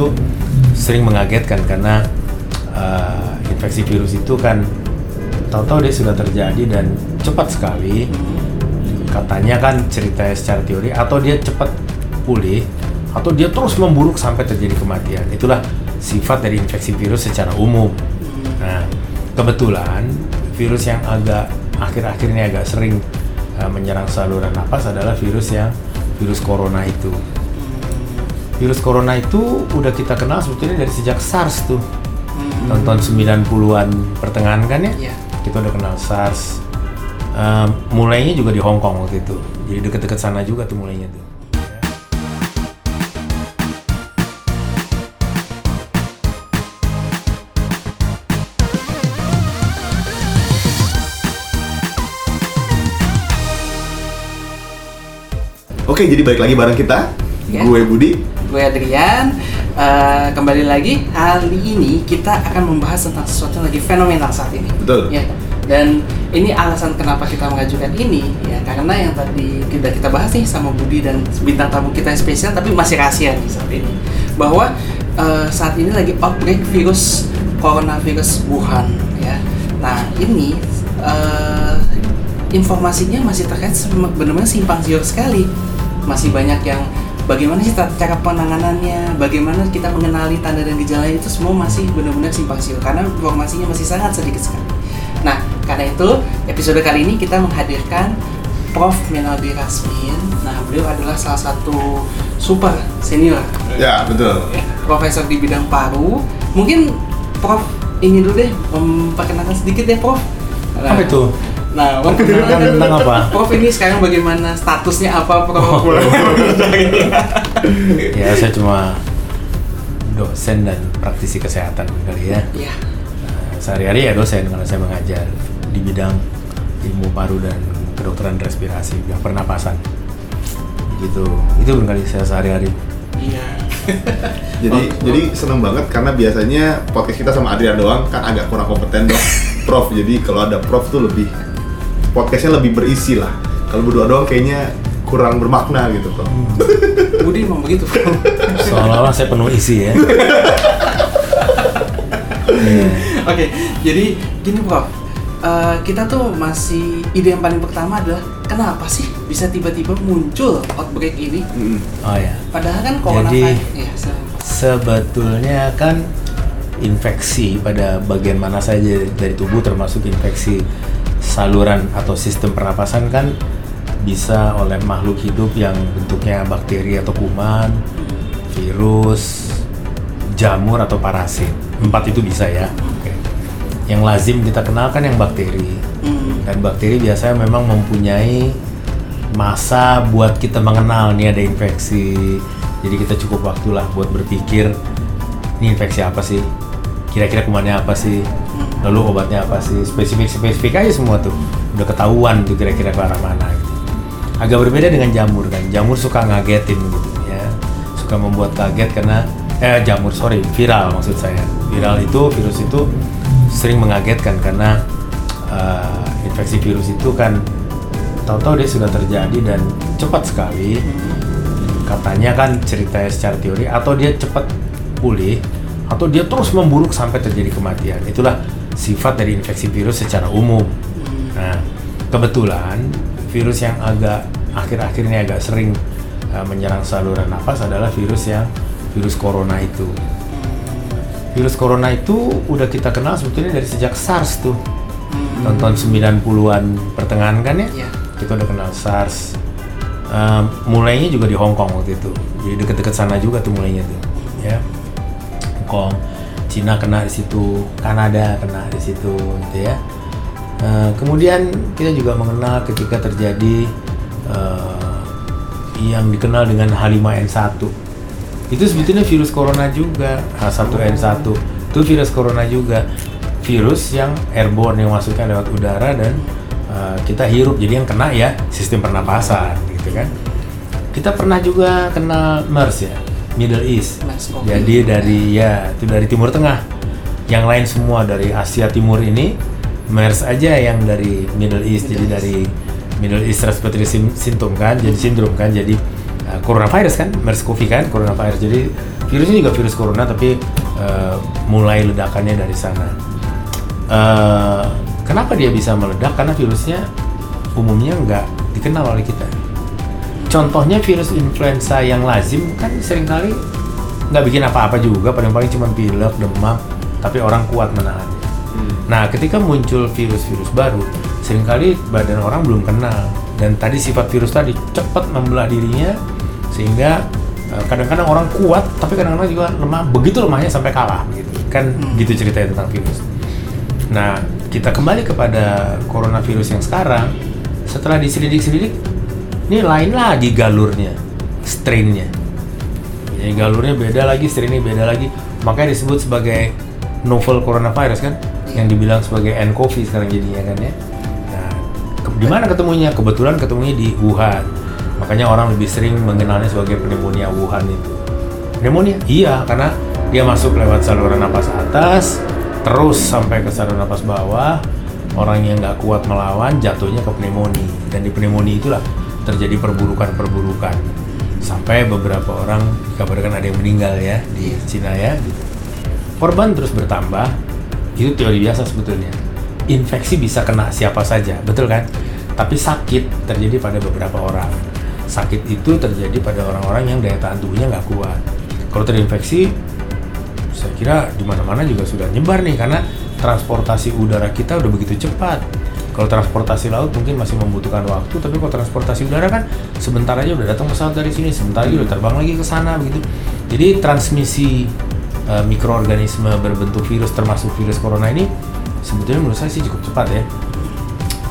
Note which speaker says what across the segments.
Speaker 1: itu sering mengagetkan karena uh, infeksi virus itu kan tahu-tahu dia sudah terjadi dan cepat sekali. Katanya kan ceritanya secara teori atau dia cepat pulih atau dia terus memburuk sampai terjadi kematian. Itulah sifat dari infeksi virus secara umum. Nah kebetulan virus yang agak akhir-akhir ini agak sering uh, menyerang saluran napas adalah virus yang virus corona itu virus corona itu udah kita kenal sebetulnya dari sejak SARS tuh. Tonton 90-an pertengahan kan ya?
Speaker 2: Iya.
Speaker 1: kita udah kenal SARS. Um, mulainya juga di Hong Kong waktu itu. Jadi deket-deket sana juga tuh mulainya tuh.
Speaker 3: Oke, jadi balik lagi bareng kita.
Speaker 2: Ya.
Speaker 3: Gue Budi.
Speaker 2: Gue Adrian. Eh, kembali lagi kali ini kita akan membahas tentang sesuatu yang lagi fenomenal saat ini.
Speaker 3: Betul.
Speaker 2: Ya. Dan ini alasan kenapa kita mengajukan ini ya karena yang tadi kita kita bahas nih sama Budi dan bintang tamu kita yang spesial tapi masih rahasia nih saat ini bahwa eh, saat ini lagi outbreak virus coronavirus Wuhan ya. Nah ini eh, informasinya masih terkait benar-benar simpang siur sekali. Masih banyak yang bagaimana sih cara penanganannya, bagaimana kita mengenali tanda dan gejala itu semua masih benar-benar simpang siur karena informasinya masih sangat sedikit sekali. Nah, karena itu episode kali ini kita menghadirkan Prof. Menaldi Rasmin. Nah, beliau adalah salah satu super senior
Speaker 3: Ya, betul.
Speaker 2: profesor di bidang paru. Mungkin Prof ini dulu deh memperkenalkan sedikit deh Prof. Nah,
Speaker 1: apa itu
Speaker 2: Nah,
Speaker 1: Memperkenalkan tentang apa?
Speaker 2: Prof ini sekarang bagaimana statusnya apa Prof?
Speaker 1: Oh. ya saya cuma dosen dan praktisi kesehatan kali ya
Speaker 2: Iya.
Speaker 1: Nah, sehari-hari ya dosen karena saya mengajar di bidang ilmu paru dan kedokteran respirasi bidang pernapasan gitu itu kali saya sehari-hari
Speaker 2: Iya.
Speaker 3: Jadi
Speaker 2: Oh,
Speaker 3: jadi seneng banget karena biasanya podcast kita sama Adrian doang kan agak kurang kompeten dong. Prof. Jadi kalau ada Prof tuh lebih podcastnya lebih berisi lah. Kalau berdua doang kayaknya kurang bermakna gitu, Prof.
Speaker 2: Budi emang begitu.
Speaker 1: Seolah-olah saya penuh isi ya Iya.
Speaker 2: Oke, jadi gini Prof. Eh, kita tuh masih ide yang paling pertama adalah kenapa sih bisa tiba-tiba muncul outbreak ini?
Speaker 3: Mm.
Speaker 1: oh ya
Speaker 2: Padahal kan corona
Speaker 1: Jadi-
Speaker 2: ya, silakan.
Speaker 1: sebetulnya kan infeksi pada bagian mana saja dari tubuh termasuk infeksi saluran atau sistem pernapasan kan bisa oleh makhluk hidup yang bentuknya bakteri atau kuman, virus, jamur atau parasit. Empat itu bisa ya. Yang lazim kita kenal kan yang bakteri.
Speaker 2: Hmm.
Speaker 1: Dan bakteri biasanya memang mempunyai masa buat kita mengenal nih ada infeksi. Jadi kita cukup waktu lah buat berpikir ini infeksi apa sih? Kira-kira kumannya apa sih? Lalu obatnya apa sih? Spesifik-spesifik aja semua tuh. Udah ketahuan tuh kira-kira ke arah mana gitu. Agak berbeda dengan jamur kan. Jamur suka ngagetin gitu ya. Suka membuat kaget karena eh jamur sorry viral maksud saya. Viral itu virus itu sering mengagetkan karena uh, infeksi virus itu kan tahu-tahu dia sudah terjadi dan cepat sekali katanya kan ceritanya secara teori atau dia cepat pulih atau dia terus memburuk sampai terjadi kematian. Itulah sifat dari infeksi virus secara umum. Nah kebetulan virus yang agak akhir-akhir ini agak sering uh, menyerang saluran nafas adalah virus yang virus corona itu. Virus corona itu udah kita kenal sebetulnya dari sejak SARS tuh. Tonton 90-an pertengahan kan ya?
Speaker 2: Iya.
Speaker 1: kita udah kenal SARS. Um, mulainya juga di Hong Kong waktu itu. Jadi deket-deket sana juga tuh mulainya tuh ya Kong. Cina kena di situ Kanada kena di situ gitu ya. Uh, kemudian kita juga mengenal ketika terjadi uh, yang dikenal dengan H5N1 itu sebetulnya virus corona juga H1N1 itu virus corona juga. Virus yang airborne yang masuknya lewat udara dan uh, kita hirup. Jadi yang kena ya sistem pernapasan gitu kan. Kita pernah juga kena MERS ya Middle East jadi dari ya itu dari Timur Tengah yang lain semua dari Asia Timur ini MERS aja yang dari Middle East jadi
Speaker 2: Middle East.
Speaker 1: dari Middle East Respiratory Syndrome kan jadi sindrom kan jadi uh, coronavirus kan MERS-CoV kan coronavirus jadi virusnya juga virus corona tapi eh, mulai ledakannya dari sana. Eh, kenapa dia bisa meledak? Karena virusnya umumnya nggak dikenal oleh kita. Contohnya virus influenza yang lazim kan sering kali nggak bikin apa-apa juga, paling-paling cuma pilek, demam, tapi orang kuat menahannya. Nah, ketika muncul virus-virus baru, sering kali badan orang belum kenal dan tadi sifat virus tadi cepat membelah dirinya sehingga eh, kadang-kadang orang kuat tapi kadang-kadang juga lemah. Begitu lemahnya sampai kalah gitu. Kan gitu ceritanya tentang virus. Nah, kita kembali kepada coronavirus yang sekarang setelah diselidik-selidik ini lain lagi galurnya, strainnya. Jadi galurnya beda lagi, strainnya beda lagi. Makanya disebut sebagai novel coronavirus kan, yang dibilang sebagai nCoV sekarang jadinya kan ya. Nah, di mana ketemunya? Kebetulan ketemunya di Wuhan. Makanya orang lebih sering mengenalnya sebagai pneumonia Wuhan itu. Pneumonia? Iya, karena dia masuk lewat saluran napas atas, terus sampai ke saluran napas bawah. Orang yang nggak kuat melawan jatuhnya ke pneumonia. Dan di pneumonia itulah terjadi perburukan-perburukan. Sampai beberapa orang dikabarkan ada yang meninggal ya di Cina ya. Korban terus bertambah. Itu teori biasa sebetulnya. Infeksi bisa kena siapa saja, betul kan? Tapi sakit terjadi pada beberapa orang. Sakit itu terjadi pada orang-orang yang daya tahan tubuhnya nggak kuat. Kalau terinfeksi, saya kira di mana-mana juga sudah nyebar nih karena transportasi udara kita udah begitu cepat. Kalau transportasi laut mungkin masih membutuhkan waktu, tapi kalau transportasi udara kan sebentar aja udah datang pesawat dari sini, sebentar lagi udah terbang lagi ke sana begitu. Jadi transmisi eh, mikroorganisme berbentuk virus termasuk virus corona ini sebetulnya menurut saya sih cukup cepat ya.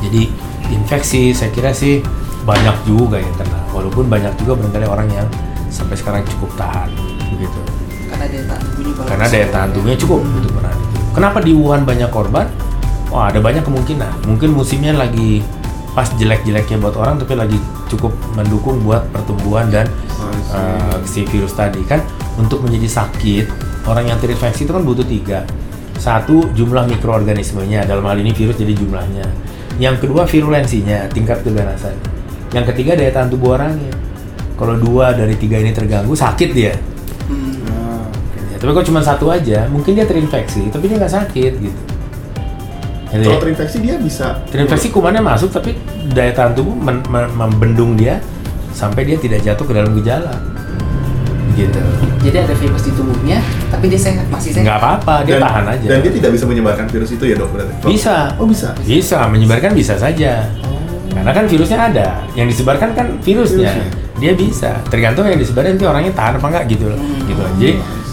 Speaker 1: Jadi infeksi saya kira sih banyak juga yang kena, walaupun banyak juga barangkali orang yang sampai sekarang cukup tahan begitu
Speaker 2: Karena daya tahan tubuhnya bagus.
Speaker 1: karena daya tahan tubuhnya cukup untuk menahan itu. Kenapa di Wuhan banyak korban? Wah ada banyak kemungkinan. Mungkin musimnya lagi pas jelek-jeleknya buat orang, tapi lagi cukup mendukung buat pertumbuhan dan uh, si virus tadi kan. Untuk menjadi sakit, orang yang terinfeksi itu kan butuh tiga. Satu jumlah mikroorganismenya, dalam hal ini virus jadi jumlahnya. Yang kedua virulensinya, tingkat keganasan. Yang ketiga daya tahan tubuh orangnya. Kalau dua dari tiga ini terganggu, sakit dia.
Speaker 2: Hmm.
Speaker 1: Ya, tapi kalau cuma satu aja, mungkin dia terinfeksi, tapi dia nggak sakit gitu. Gitu
Speaker 3: Kalau terinfeksi dia bisa
Speaker 1: Terinfeksi kumannya masuk, tapi daya tahan tubuh men- men- membendung dia sampai dia tidak jatuh ke dalam gejala. Gitu.
Speaker 2: Jadi ada virus di tubuhnya, tapi dia sehat, masih sehat.
Speaker 1: Nggak apa-apa, dia
Speaker 3: dan,
Speaker 1: tahan aja.
Speaker 3: Dan dia tidak bisa menyebarkan virus itu ya dok berarti?
Speaker 1: Bisa.
Speaker 3: Oh bisa.
Speaker 1: Bisa, menyebarkan bisa saja. Karena kan virusnya ada, yang disebarkan kan virusnya.
Speaker 3: Virusnya.
Speaker 1: Dia bisa, tergantung yang disebarkan nanti orangnya tahan apa enggak gitu loh.
Speaker 2: Hmm.
Speaker 1: Gitu. Jadi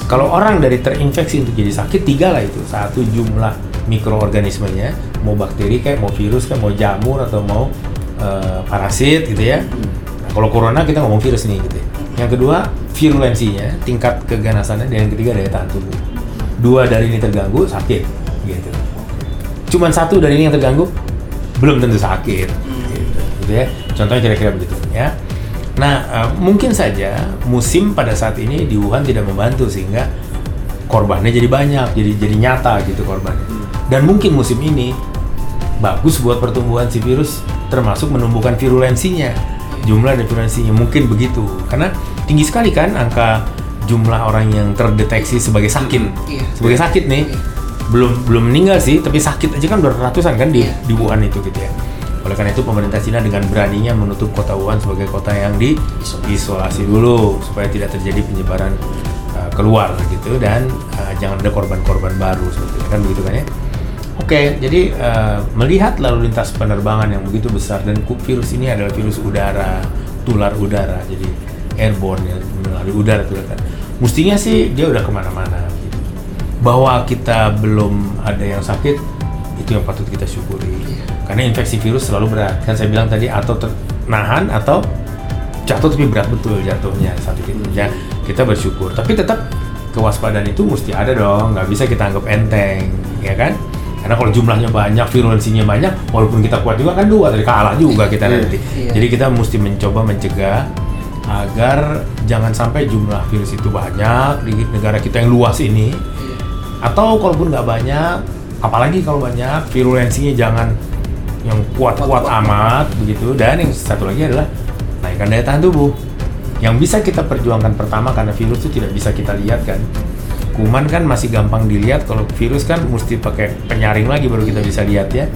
Speaker 1: kalau orang dari terinfeksi untuk jadi sakit tiga lah itu. Satu jumlah mikroorganismenya, mau bakteri kayak mau virus kayak mau jamur atau mau eh, parasit gitu ya. Nah, kalau corona kita ngomong virus nih gitu. ya. Yang kedua virulensinya, tingkat keganasannya, dan yang ketiga daya tahan tubuh. Dua dari ini terganggu sakit gitu. Cuman satu dari ini yang terganggu belum tentu sakit gitu, gitu ya. Contohnya kira-kira begitu ya. Nah, eh, mungkin saja musim pada saat ini di Wuhan tidak membantu sehingga korbannya jadi banyak, jadi jadi nyata gitu korbannya. Dan mungkin musim ini bagus buat pertumbuhan si virus termasuk menumbuhkan virulensinya jumlah dan virulensinya. Mungkin begitu. Karena tinggi sekali kan angka jumlah orang yang terdeteksi sebagai sakit.
Speaker 2: Iya.
Speaker 1: sebagai sakit nih.
Speaker 2: Iya.
Speaker 1: belum belum meninggal sih tapi sakit aja kan beratusan kan di
Speaker 2: Iya.
Speaker 1: di Wuhan itu gitu ya. Oleh karena itu pemerintah Cina dengan beraninya menutup kota Wuhan sebagai kota yang diisolasi dulu supaya tidak terjadi penyebaran uh, keluar gitu. Dan uh, jangan ada korban-korban baru seperti itu. Kan begitu kan ya Oke, jadi uh, melihat lalu lintas penerbangan yang begitu besar dan virus ini adalah virus udara, tular udara, jadi airborne ya melalui udara tuh kan. Mestinya sih dia udah ke mana-mana. Gitu. Bahwa kita belum ada yang sakit itu yang patut kita syukuri. Karena infeksi virus selalu berat. Kan saya bilang tadi atau ternahan atau jatuh tapi berat betul jatuhnya satu itu. Ya kita bersyukur. Tapi tetap kewaspadaan itu mesti ada dong. Nggak bisa kita anggap enteng, ya kan? Karena kalau jumlahnya banyak, virulensinya banyak, walaupun kita kuat juga kan dua, tadi kalah juga kita
Speaker 3: Iya.
Speaker 1: nanti.
Speaker 2: Iya.
Speaker 1: Jadi kita mesti mencoba mencegah agar jangan sampai jumlah virus itu banyak di negara kita yang luas ini.
Speaker 2: Iya.
Speaker 1: Atau kalaupun nggak banyak, apalagi kalau banyak, virulensinya jangan yang Kuat-kuat. amat begitu. Dan yang satu lagi adalah naikkan daya tahan tubuh. Yang bisa kita perjuangkan pertama karena virus itu tidak bisa kita lihat kan. Kuman kan masih gampang dilihat, kalau virus kan mesti pakai penyaring lagi baru kita bisa lihat ya.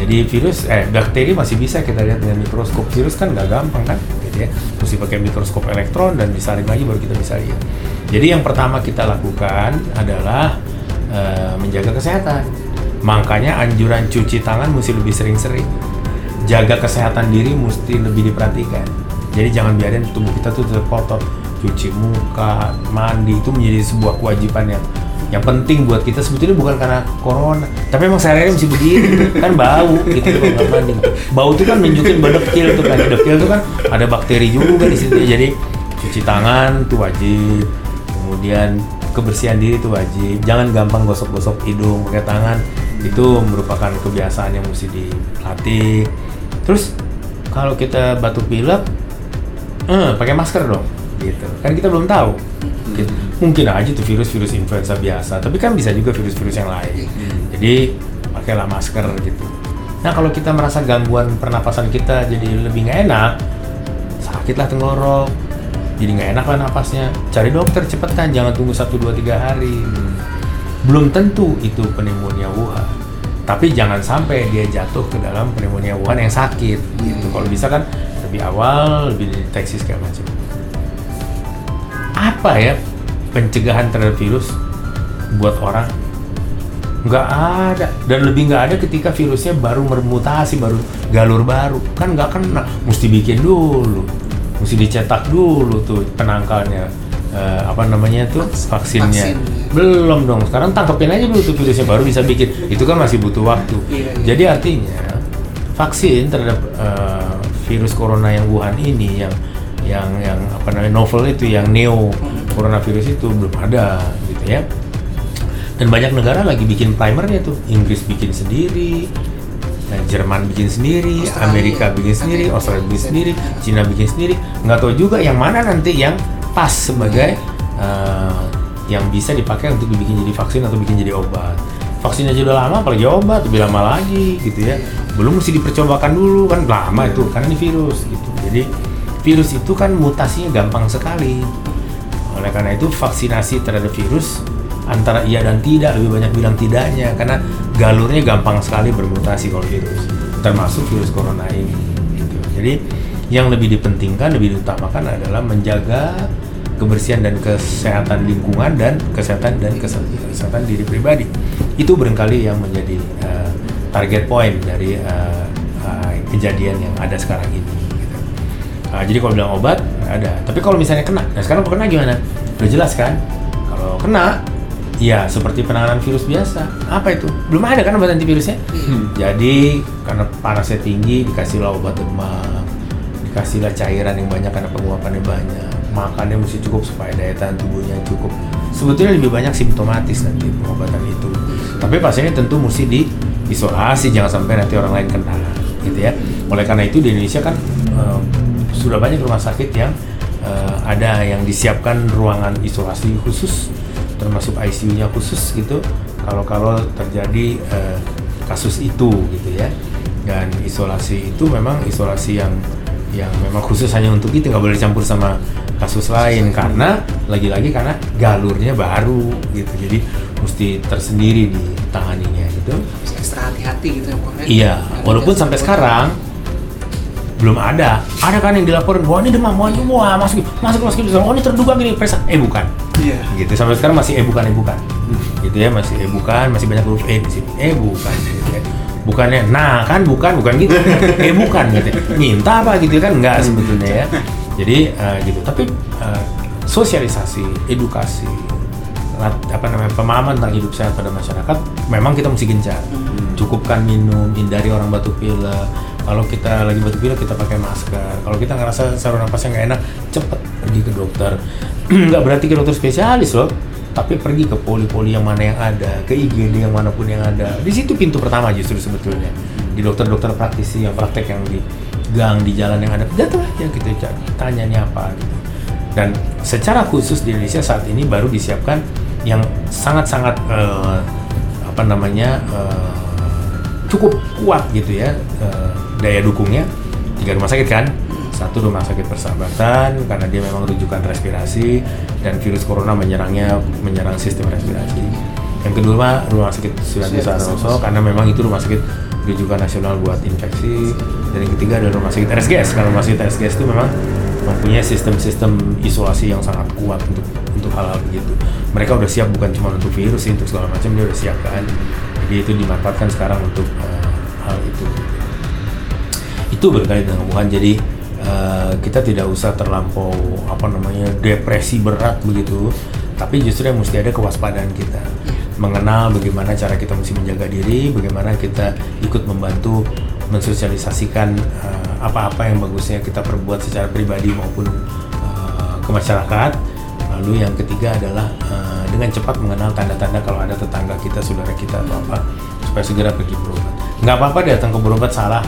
Speaker 1: Jadi virus, eh bakteri masih bisa kita lihat dengan mikroskop. Virus kan nggak gampang kan, gitu ya. Mesti pakai mikroskop elektron dan disaring lagi baru kita bisa lihat. Jadi yang pertama kita lakukan adalah eh, menjaga kesehatan. Makanya anjuran cuci tangan mesti lebih sering-sering. Jaga kesehatan diri mesti lebih diperhatikan. Jadi jangan biarin tubuh kita tuh tetap. Cuci muka, mandi itu menjadi sebuah kewajiban yang yang penting buat kita. Sebetulnya bukan karena corona tapi emang sehari-hari mesti begini. Kan bau gitu kalau nggak mandi. Bau itu kan nunjukin bedekil tuh kan. Bedekil tuh kan ada bakteri juga di situ. Jadi cuci tangan tuh wajib. Kemudian kebersihan diri itu wajib. Jangan gampang gosok-gosok hidung pakai tangan. Itu merupakan kebiasaan yang mesti dilatih. Terus kalau kita batuk pilek eh, pakai masker dong gitu. Kan kita belum tahu. Gitu. mungkin aja tuh virus-virus influenza biasa tapi kan bisa juga virus-virus yang lain. Jadi pakailah masker gitu. Nah kalau kita merasa gangguan pernapasan kita jadi lebih nggak enak sakitlah tenggorok. Jadi nggak enak lah napasnya. Cari dokter cepetan jangan tunggu 1, 2, 3 hari. Belum tentu itu pneumonia Wuhan. Tapi jangan sampai dia jatuh ke dalam pneumonia Wuhan yang sakit gitu. Kalau bisa kan lebih awal lebih deteksi segala macam apa ya pencegahan terhadap virus buat orang? Nggak ada. Dan lebih nggak ada ketika virusnya baru bermutasi baru galur baru. Kan nggak kena. Mesti bikin dulu. Mesti dicetak dulu tuh penangkalnya. Eh, apa namanya tuh? Vaksinnya.
Speaker 2: Vaksin.
Speaker 1: belum dong. Sekarang tangkepin aja dulu tuh virusnya baru bisa bikin. Itu kan masih butuh waktu.
Speaker 2: Iya, iya.
Speaker 1: jadi artinya vaksin terhadap eh, virus corona yang Wuhan ini yang yang yang apa namanya novel itu yang neo coronavirus itu belum ada gitu ya. Dan banyak negara lagi bikin primernya tuh. Inggris bikin sendiri dan Jerman bikin sendiri
Speaker 2: Australia.
Speaker 1: Amerika bikin sendiri
Speaker 2: Amerika.
Speaker 1: Australia bikin sendiri Cina bikin sendiri. Nggak tahu juga yang mana nanti yang pas sebagai eh, yang bisa dipakai untuk dibikin jadi vaksin atau bikin jadi obat. Vaksin aja udah lama apalagi obat lebih lama lagi gitu ya. Belum mesti dipercobakan dulu kan lama itu karena ini virus gitu. Jadi virus itu kan mutasinya gampang sekali oleh karena itu vaksinasi terhadap virus antara iya dan tidak lebih banyak bilang tidaknya karena galurnya gampang sekali bermutasi kalau virus termasuk virus corona ini gitu. jadi yang lebih dipentingkan lebih diutamakan adalah menjaga kebersihan dan kesehatan lingkungan dan kesehatan dan kese- kesehatan diri pribadi itu barangkali yang menjadi eh, target point dari eh, eh, kejadian yang ada sekarang ini. Nah, jadi kalau bilang obat ada. Tapi kalau misalnya kena, nah sekarang kena gimana? Udah jelas kan? Kalau kena, ya seperti penanganan virus biasa. Apa itu? Belum ada kan obat antivirusnya? Jadi karena panasnya tinggi, dikasihlah obat demam, dikasihlah cairan yang banyak karena penguapannya banyak. Makannya mesti cukup supaya daya tahan tubuhnya cukup. Sebetulnya lebih banyak simptomatis nanti pengobatan itu. Tapi pasiennya tentu mesti diisolasi, jangan sampai nanti orang lain kena, gitu ya. Oleh karena itu di Indonesia kan eh, sudah banyak rumah sakit yang eh, ada yang disiapkan ruangan isolasi khusus, termasuk ICU-nya khusus gitu. Kalau-kalau terjadi eh, kasus itu gitu ya. Dan isolasi itu memang isolasi yang yang memang khusus hanya untuk itu nggak boleh dicampur sama kasus lain karena lagi-lagi karena galurnya baru gitu jadi mesti tersendiri ditanganinya gitu
Speaker 2: Harus ekstra hati-hati gitu ya ya.
Speaker 1: iya walaupun sampai sekarang belum ada. Ada kan yang dilaporin wah ini demam. Wah ini wah masuk masuk masuk gitu. Oh ini terduga gini. Periksa. Eh bukan.
Speaker 2: Iya.
Speaker 1: gitu. Sampai sekarang masih eh bukan eh bukan. Gitu ya masih eh bukan. Masih banyak huruf e di sini. Eh bukan. Gitu ya. bukannya. Nah kan bukan. Bukan gitu. Eh bukan. Gitu. Minta apa? Gitu kan enggak sebetulnya ya. Jadi eh, gitu. Tapi eh, sosialisasi edukasi apa namanya pemahaman tentang hidup sehat pada masyarakat memang kita mesti gencar. Cukupkan minum hindari orang batuk pilek kalau kita lagi batuk pilek kita pakai masker. Kalau kita ngerasa saluran napasnya nggak enak cepet pergi ke dokter. Nggak berarti ke dokter spesialis loh tapi pergi ke poli-poli yang mana yang ada ke IGD yang mana pun yang ada. Di situ pintu pertama justru sebetulnya. Di dokter-dokter praktisi yang praktek yang di gang di jalan yang ada datang aja gitu ca- tanya ini apa gitu. Dan secara khusus di Indonesia saat ini baru disiapkan yang sangat-sangat eh, apa namanya eh, cukup kuat gitu ya eh, daya dukungnya tiga rumah sakit kan Satu rumah sakit persahabatan karena dia memang rujukan respirasi dan virus corona menyerangnya menyerang sistem respirasi. Yang kedua rumah sakit Sulianti Saroso karena memang itu rumah sakit rujukan nasional buat infeksi. Dan yang ketiga adalah rumah sakit RSGS. Karena rumah sakit RSGS itu memang mempunyai sistem-sistem isolasi yang sangat kuat untuk untuk hal-hal begitu. Mereka udah siap bukan cuma untuk virus sih, untuk segala macam dia udah siap kan. Jadi itu dimanfaatkan sekarang untuk eh, hal itu. Itu berkait dengan hubungan. Jadi eh, kita tidak usah terlampau apa namanya depresi berat begitu, tapi justru yang mesti ada kewaspadaan kita mengenal bagaimana cara kita mesti menjaga diri, bagaimana kita ikut membantu mensosialisasikan eh, apa-apa yang bagusnya kita perbuat secara pribadi maupun eh, ke masyarakat. Lalu yang ketiga adalah eh, dengan cepat mengenal tanda-tanda kalau ada tetangga kita, saudara kita atau apa, supaya segera pergi berobat. Nggak apa-apa datang ke berobat salah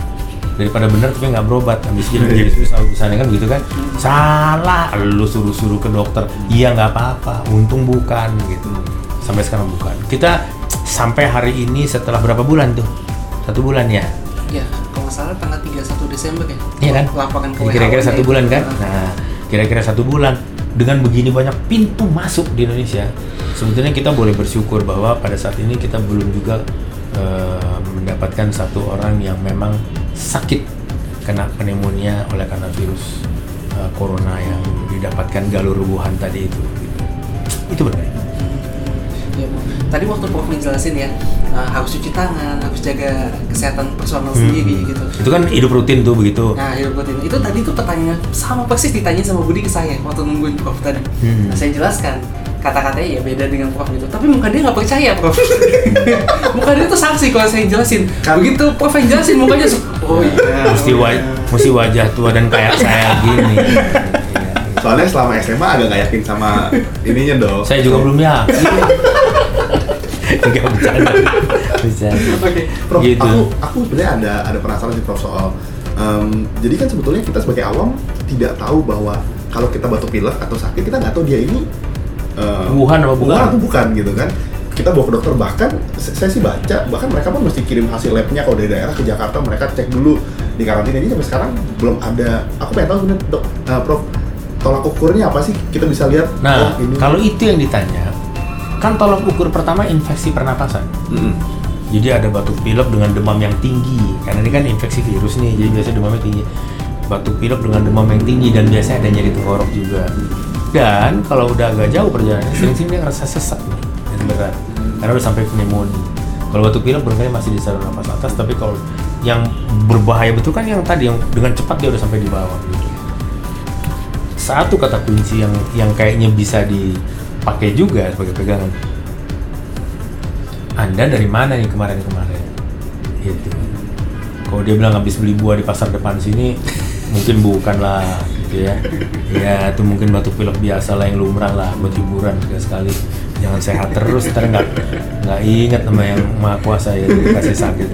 Speaker 1: daripada benar tapi nggak berobat habis jadi jadi susah urusannya kan begitu kan. Salah lu suruh-suruh ke dokter. Iya nggak apa-apa. Untung bukan gitu. Sampai sekarang bukan. Kita sampai hari ini setelah berapa bulan tuh? Satu bulan ya?
Speaker 2: Ya, kalau salah tanggal 31 Desember ya.
Speaker 1: Iya kan?
Speaker 2: Laporan ke
Speaker 1: Jadi kira-kira satu
Speaker 2: itu.
Speaker 1: bulan kan? Nah kira-kira satu bulan. Dengan begini banyak pintu masuk di Indonesia. Sebetulnya kita boleh bersyukur bahwa pada saat ini kita belum juga eh, mendapatkan satu orang yang memang sakit kena pneumonia oleh karena virus eh, corona yang didapatkan galur Wuhan tadi itu itu benar
Speaker 2: Ya. Tadi waktu Prof menjelasin ya, uh, harus cuci tangan, harus jaga kesehatan personal
Speaker 1: Hmm.
Speaker 2: sendiri gitu.
Speaker 1: itu kan hidup rutin tuh begitu
Speaker 2: Nah, hidup rutin. Itu tadi tuh pertanyaan sama persis ditanya sama Budi ke saya waktu nungguin Prof tadi.
Speaker 1: Hmm.
Speaker 2: Nah, saya jelaskan kata-katanya ya beda dengan Prof gitu. Tapi muka dia nggak percaya, Prof. muka dia tuh saksi kalau saya jelasin.
Speaker 3: Kan-
Speaker 2: Begitu Prof yang jelasin mukanya oh iya.
Speaker 1: mesti wajah mesti wajah tua dan kayak saya gini.
Speaker 3: Soalnya selama SMA agak nggak yakin sama ininya dong.
Speaker 1: saya juga belum yakin Enggak bercanda bercanda
Speaker 2: Oke.
Speaker 3: Prof,
Speaker 1: Gitu.
Speaker 3: aku aku sebenarnya ada ada penasaran sih Prof soal em, jadi kan sebetulnya kita sebagai awam tidak tahu bahwa kalau kita batuk pilek atau sakit kita nggak tahu dia ini em,
Speaker 1: Wuhan apa bukan?
Speaker 3: atau bukan gitu kan kita bawa ke dokter bahkan saya sih baca bahkan mereka pun mesti kirim hasil labnya kalau dari daerah ke Jakarta mereka cek dulu di karantina ini sampai sekarang belum ada aku pengen tahu sebenarnya dok eh, Prof tolak ukurnya apa sih kita bisa lihat
Speaker 1: Nah,
Speaker 3: oh, ini
Speaker 1: kalau itu yang ditanya, kan tolak ukur pertama infeksi pernapasan.
Speaker 3: Mm-mm.
Speaker 1: Jadi ada batuk pilek dengan demam yang tinggi, karena ini kan infeksi virus nih, jadi biasanya demamnya tinggi. Batuk pilek dengan demam yang tinggi dan biasanya ada nyeri tenggorok juga. Dan kalau udah agak jauh perjalanan, sering-sering dia ngerasa sesak dan berat, karena udah sampai pneumonia. Kalau batuk pilek barangkali masih di saluran nafas atas, tapi kalau yang berbahaya betul kan yang tadi yang dengan cepat dia udah sampai di bawah gitu. Satu kata kunci yang yang kayaknya bisa dipakai juga sebagai pegangan. Anda dari mana nih kemarin-kemarin? Gitu. Kalau dia bilang habis beli buah di pasar depan sini, mungkin bukan lah, gitu ya. Ya, itu mungkin batuk pilek biasa lah yang lumrah lah buat hiburan sekali. Jangan sehat terus, ntar nggak nggak ingat sama yang maha kuasa ya dikasih sakit.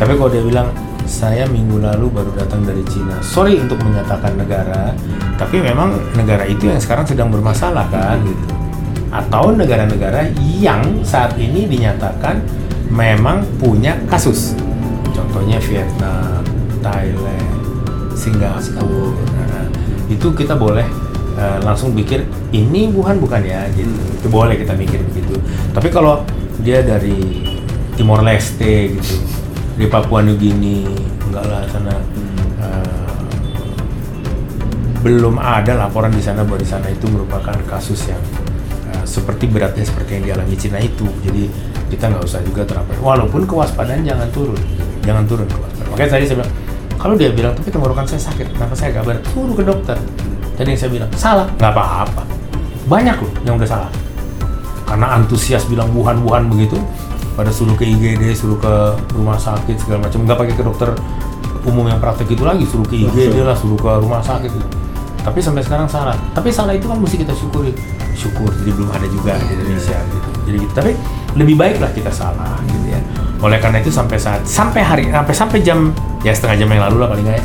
Speaker 1: Tapi kalau dia bilang saya minggu lalu baru datang dari Cina. Sorry untuk menyatakan negara, tapi memang negara itu yang sekarang sedang bermasalah kan gitu atau negara-negara yang saat ini dinyatakan memang punya kasus. Contohnya Vietnam, Thailand, Singapura. Nah, itu kita boleh eh, langsung pikir ini Wuhan bukan ya gitu. Itu boleh kita mikir begitu. Tapi kalau dia dari Timor Leste gitu, di Papua New Guinea, enggak lah sana eh, belum ada laporan di sana bahwa di sana itu merupakan kasus yang uh, seperti beratnya seperti yang dialami Cina itu. Jadi kita nggak usah juga terapkan. Walaupun kewaspadaan jangan turun, jangan turun kewaspadaan. Makanya tadi saya bilang, kalau dia bilang tapi tenggorokan saya sakit, kenapa saya berat? Suruh ke dokter. Tadi yang saya bilang salah, nggak apa-apa. Banyak loh yang udah salah. Karena antusias bilang Wuhan Wuhan begitu, pada suruh ke IGD, suruh ke rumah sakit segala macam, nggak pakai ke dokter umum yang praktek itu lagi, suruh ke IGD lah, suruh ke rumah sakit. Gitu. Tapi sampai sekarang salah. Tapi salah itu kan mesti kita syukuri. Syukur, jadi belum ada juga di Indonesia gitu. Jadi tapi lebih baiklah kita salah gitu ya. Oleh karena itu sampai saat sampai hari sampai sampai jam ya setengah jam yang lalu lah paling nggak ya.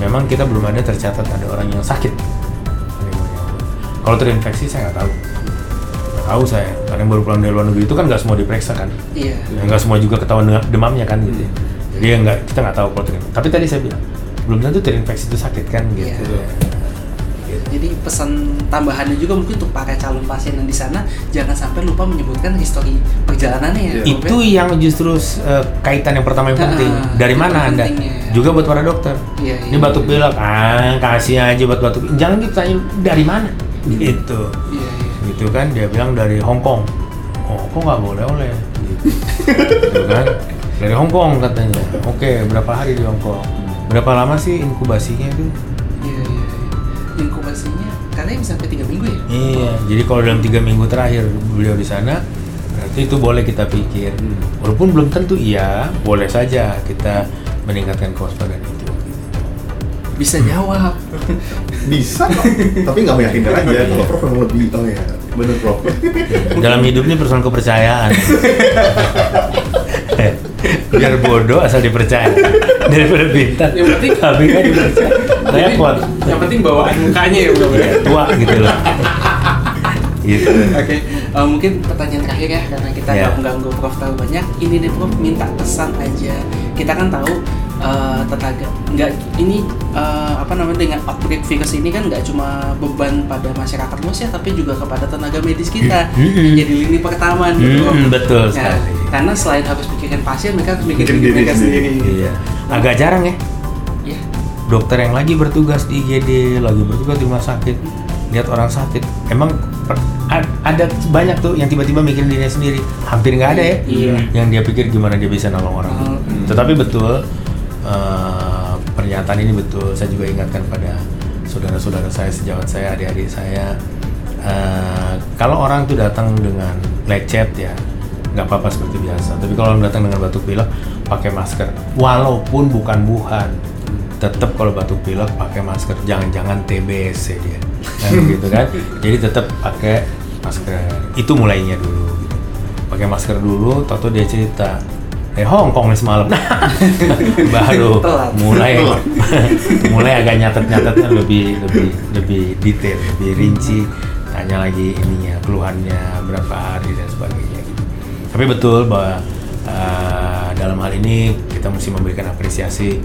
Speaker 1: Memang kita belum ada tercatat ada orang yang sakit. Kalau terinfeksi saya nggak tahu. Nggak tahu saya. Karena yang baru pulang dari luar negeri itu kan nggak semua diperiksa kan.
Speaker 2: Iya.
Speaker 1: Ya, nggak semua juga ketahuan demamnya kan gitu. ya. Jadi ya nggak kita nggak tahu kalau terinfeksi. Tapi tadi saya bilang belum tentu terinfeksi itu sakit kan gitu.
Speaker 2: Jadi pesan tambahannya juga mungkin untuk para calon pasien yang di sana jangan sampai lupa menyebutkan histori perjalanannya ya.
Speaker 1: Itu
Speaker 2: ya.
Speaker 1: yang justru uh, kaitan yang pertama yang
Speaker 2: Ah,
Speaker 1: penting. Dari
Speaker 2: itu
Speaker 1: mana Anda?
Speaker 2: pentingnya.
Speaker 1: Juga buat para dokter.
Speaker 2: Iya,
Speaker 1: Ini
Speaker 2: iya,
Speaker 1: batuk
Speaker 2: iya.
Speaker 1: pilek, ah kasih aja buat batuk. Jangan kita tanya dari mana. Gitu.
Speaker 2: Iya, iya.
Speaker 1: Gitu kan dia bilang dari Hong Kong. Oh, kok nggak boleh oleh? Gitu. Gitu kan? Dari Hong Kong katanya. Oke, berapa hari di Hong Kong? Berapa lama sih inkubasinya itu?
Speaker 2: Iya, iya, iya. Inkubasinya katanya bisa sampai tiga minggu ya?
Speaker 1: Iya, jadi kalau dalam tiga minggu terakhir beliau di sana, berarti itu boleh kita pikir. Walaupun belum tentu iya, boleh saja kita meningkatkan kewaspadaan itu.
Speaker 2: Bisa jawab.
Speaker 3: Bisa, tapi nggak meyakinkan aja. Kalau Prof lebih, oh ya, bener Prof.
Speaker 1: Dalam hidup ini persoalan kepercayaan. Biar bodoh asal dipercaya daripada pintar.
Speaker 2: Yang penting-
Speaker 1: tapi kan dipercaya. Repot.
Speaker 2: Yang penting bawaan mukanya ya, Bro. ya.
Speaker 1: Tua gitu loh. gitu.
Speaker 2: Oke, eh, mungkin pertanyaan terakhir ya karena kita
Speaker 1: Ya.
Speaker 2: nggak mengganggu Prof terlalu banyak. Ini deh Prof minta pesan aja. Kita kan tahu eh, tenaga nggak ini eh, apa namanya dengan outbreak virus ini kan nggak cuma beban pada masyarakat luas ya, tapi juga kepada tenaga medis kita jadi lini pertama.
Speaker 1: Mm, betul
Speaker 2: Nah,
Speaker 1: sekali.
Speaker 2: karena selain harus pikirin pasien, mereka harus mikirin
Speaker 3: Mikirin
Speaker 2: diri
Speaker 3: diri
Speaker 2: mereka
Speaker 3: sendiri.
Speaker 2: sendiri.
Speaker 1: Iya. Agak jarang ya
Speaker 2: Ya.
Speaker 1: dokter yang lagi bertugas di IGD, lagi bertugas di rumah sakit, lihat orang sakit, emang ada banyak tuh yang tiba-tiba mikirin dirinya sendiri. Hampir nggak ada ya.
Speaker 2: Iya.
Speaker 1: Yang dia pikir gimana dia bisa nolong orang.
Speaker 2: Hmm.
Speaker 1: Tetapi betul eh, pernyataan ini betul. Saya juga ingatkan pada saudara-saudara saya, sejawat saya, adik-adik saya. eh, kalau orang tuh datang dengan lecet ya, nggak apa-apa seperti biasa. Tapi kalau datang dengan batuk pilek, pakai masker. Walaupun bukan Wuhan, tetap kalau batuk pilek pakai masker. Jangan-jangan TBC dia, kan gitu kan. Jadi tetap pakai masker. Itu mulainya dulu. Gitu. Pakai masker dulu, tahu dia cerita. Eh Hong Kong nih semalam, baru
Speaker 2: Telat.
Speaker 1: mulai mulai agak nyatet-nyatetnya lebih lebih lebih detail, lebih rinci. Tanya lagi ininya, keluhannya berapa hari dan sebagainya. Tapi betul bahwa uh, dalam hal ini kita mesti memberikan apresiasi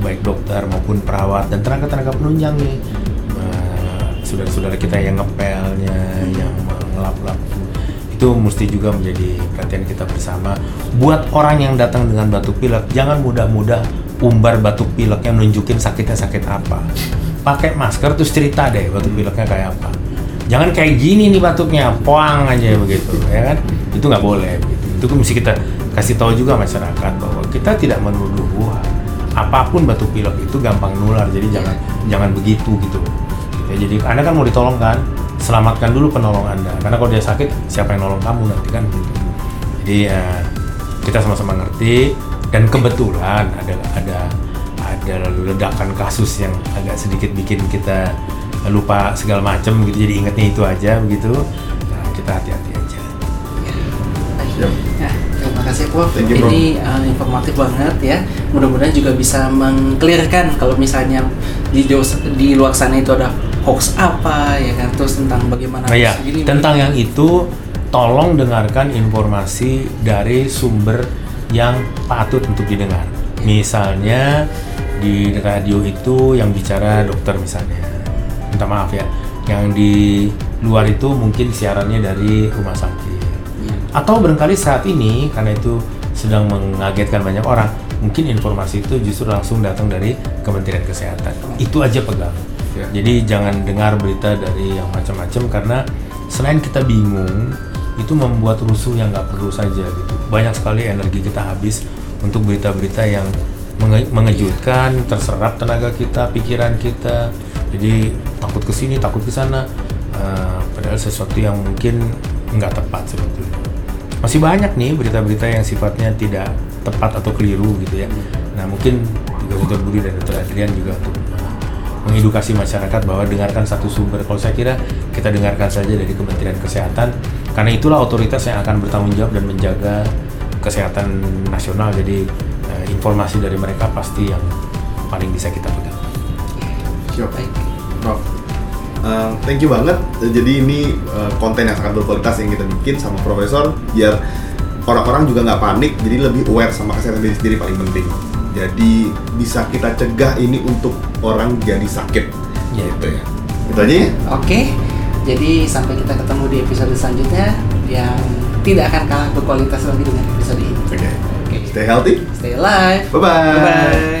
Speaker 1: baik dokter maupun perawat dan tenaga-tenaga penunjang nih Uh, saudara-saudara kita yang ngepelnya, yang ngelap-lap itu mesti juga menjadi perhatian kita bersama. Buat orang yang datang dengan batuk pilek, jangan mudah-mudah umbar batuk pileknya nunjukin sakitnya sakit apa. Pakai masker terus cerita deh batuk pileknya kayak apa. Jangan kayak gini nih batuknya, poang aja begitu, ya kan? Itu nggak boleh. Gitu. Itu kan mesti kita kasih tahu juga masyarakat bahwa kita tidak menuduh Wuhan. Apa pun batuk pilek itu gampang nular, jadi jangan jangan begitu gitu. Ya, jadi Anda kan mau ditolong kan, selamatkan dulu penolong Anda. Karena kalau dia sakit, siapa yang nolong kamu nanti kan gitu. Jadi ya, kita sama-sama ngerti dan kebetulan ada ada ada ledakan kasus yang agak sedikit bikin kita lupa segala macam gitu. Jadi ingetnya itu aja begitu. Nah, kita hati-hati aja.
Speaker 3: Siap.
Speaker 2: Nah, terima kasih Prof.
Speaker 3: You.
Speaker 2: Ini uh, informatif banget ya. Mudah-mudahan juga bisa mengklirkan kalau misalnya di di luar sana itu ada hoax apa ya kan terus tentang bagaimana
Speaker 1: Nah ya, tentang yang itu tolong dengarkan informasi dari sumber yang patut untuk didengar. Misalnya di radio itu yang bicara dokter misalnya. Minta maaf ya. Yang di luar itu mungkin siarannya dari rumah sakit.
Speaker 2: Ya.
Speaker 1: Atau barangkali saat ini karena itu sedang mengagetkan banyak orang, mungkin informasi itu justru langsung datang dari Kementerian Kesehatan. Itu aja pegang.
Speaker 3: Ya.
Speaker 1: Jadi jangan dengar berita dari yang macam-macam karena selain kita bingung, itu membuat rusuh yang nggak perlu saja gitu. Banyak sekali energi kita habis untuk berita-berita yang menge- mengejutkan, terserap tenaga kita, pikiran kita. Jadi takut ke sini, takut ke sana. Eh, padahal sesuatu yang mungkin nggak tepat sebetulnya. Masih banyak nih berita-berita yang sifatnya tidak tepat atau keliru gitu ya. Nah mungkin juga Dr. Budi dan Dr. Adrian juga untuk uh, mengedukasi masyarakat bahwa dengarkan satu sumber. Kalau saya kira kita dengarkan saja dari Kementerian Kesehatan karena itulah otoritas yang akan bertanggung jawab dan menjaga kesehatan nasional. Jadi uh, informasi dari mereka pasti yang paling bisa kita pegang.
Speaker 3: Siap.
Speaker 2: Baik.
Speaker 3: Prof. Uh, thank you banget. Jadi ini uh, konten yang sangat berkualitas yang kita bikin sama Profesor biar orang-orang juga nggak panik, jadi lebih aware sama kesehatan diri sendiri paling penting. Jadi bisa kita cegah ini untuk orang jadi sakit.
Speaker 1: Iya.
Speaker 3: Gitu ya. Itu aja ya.
Speaker 2: Oke, jadi sampai kita ketemu di episode selanjutnya yang tidak akan kalah berkualitas lagi dengan episode ini.
Speaker 3: Oke.
Speaker 2: Oke,
Speaker 3: Stay healthy.
Speaker 2: stay alive.
Speaker 3: Bye-bye.
Speaker 2: Bye-bye.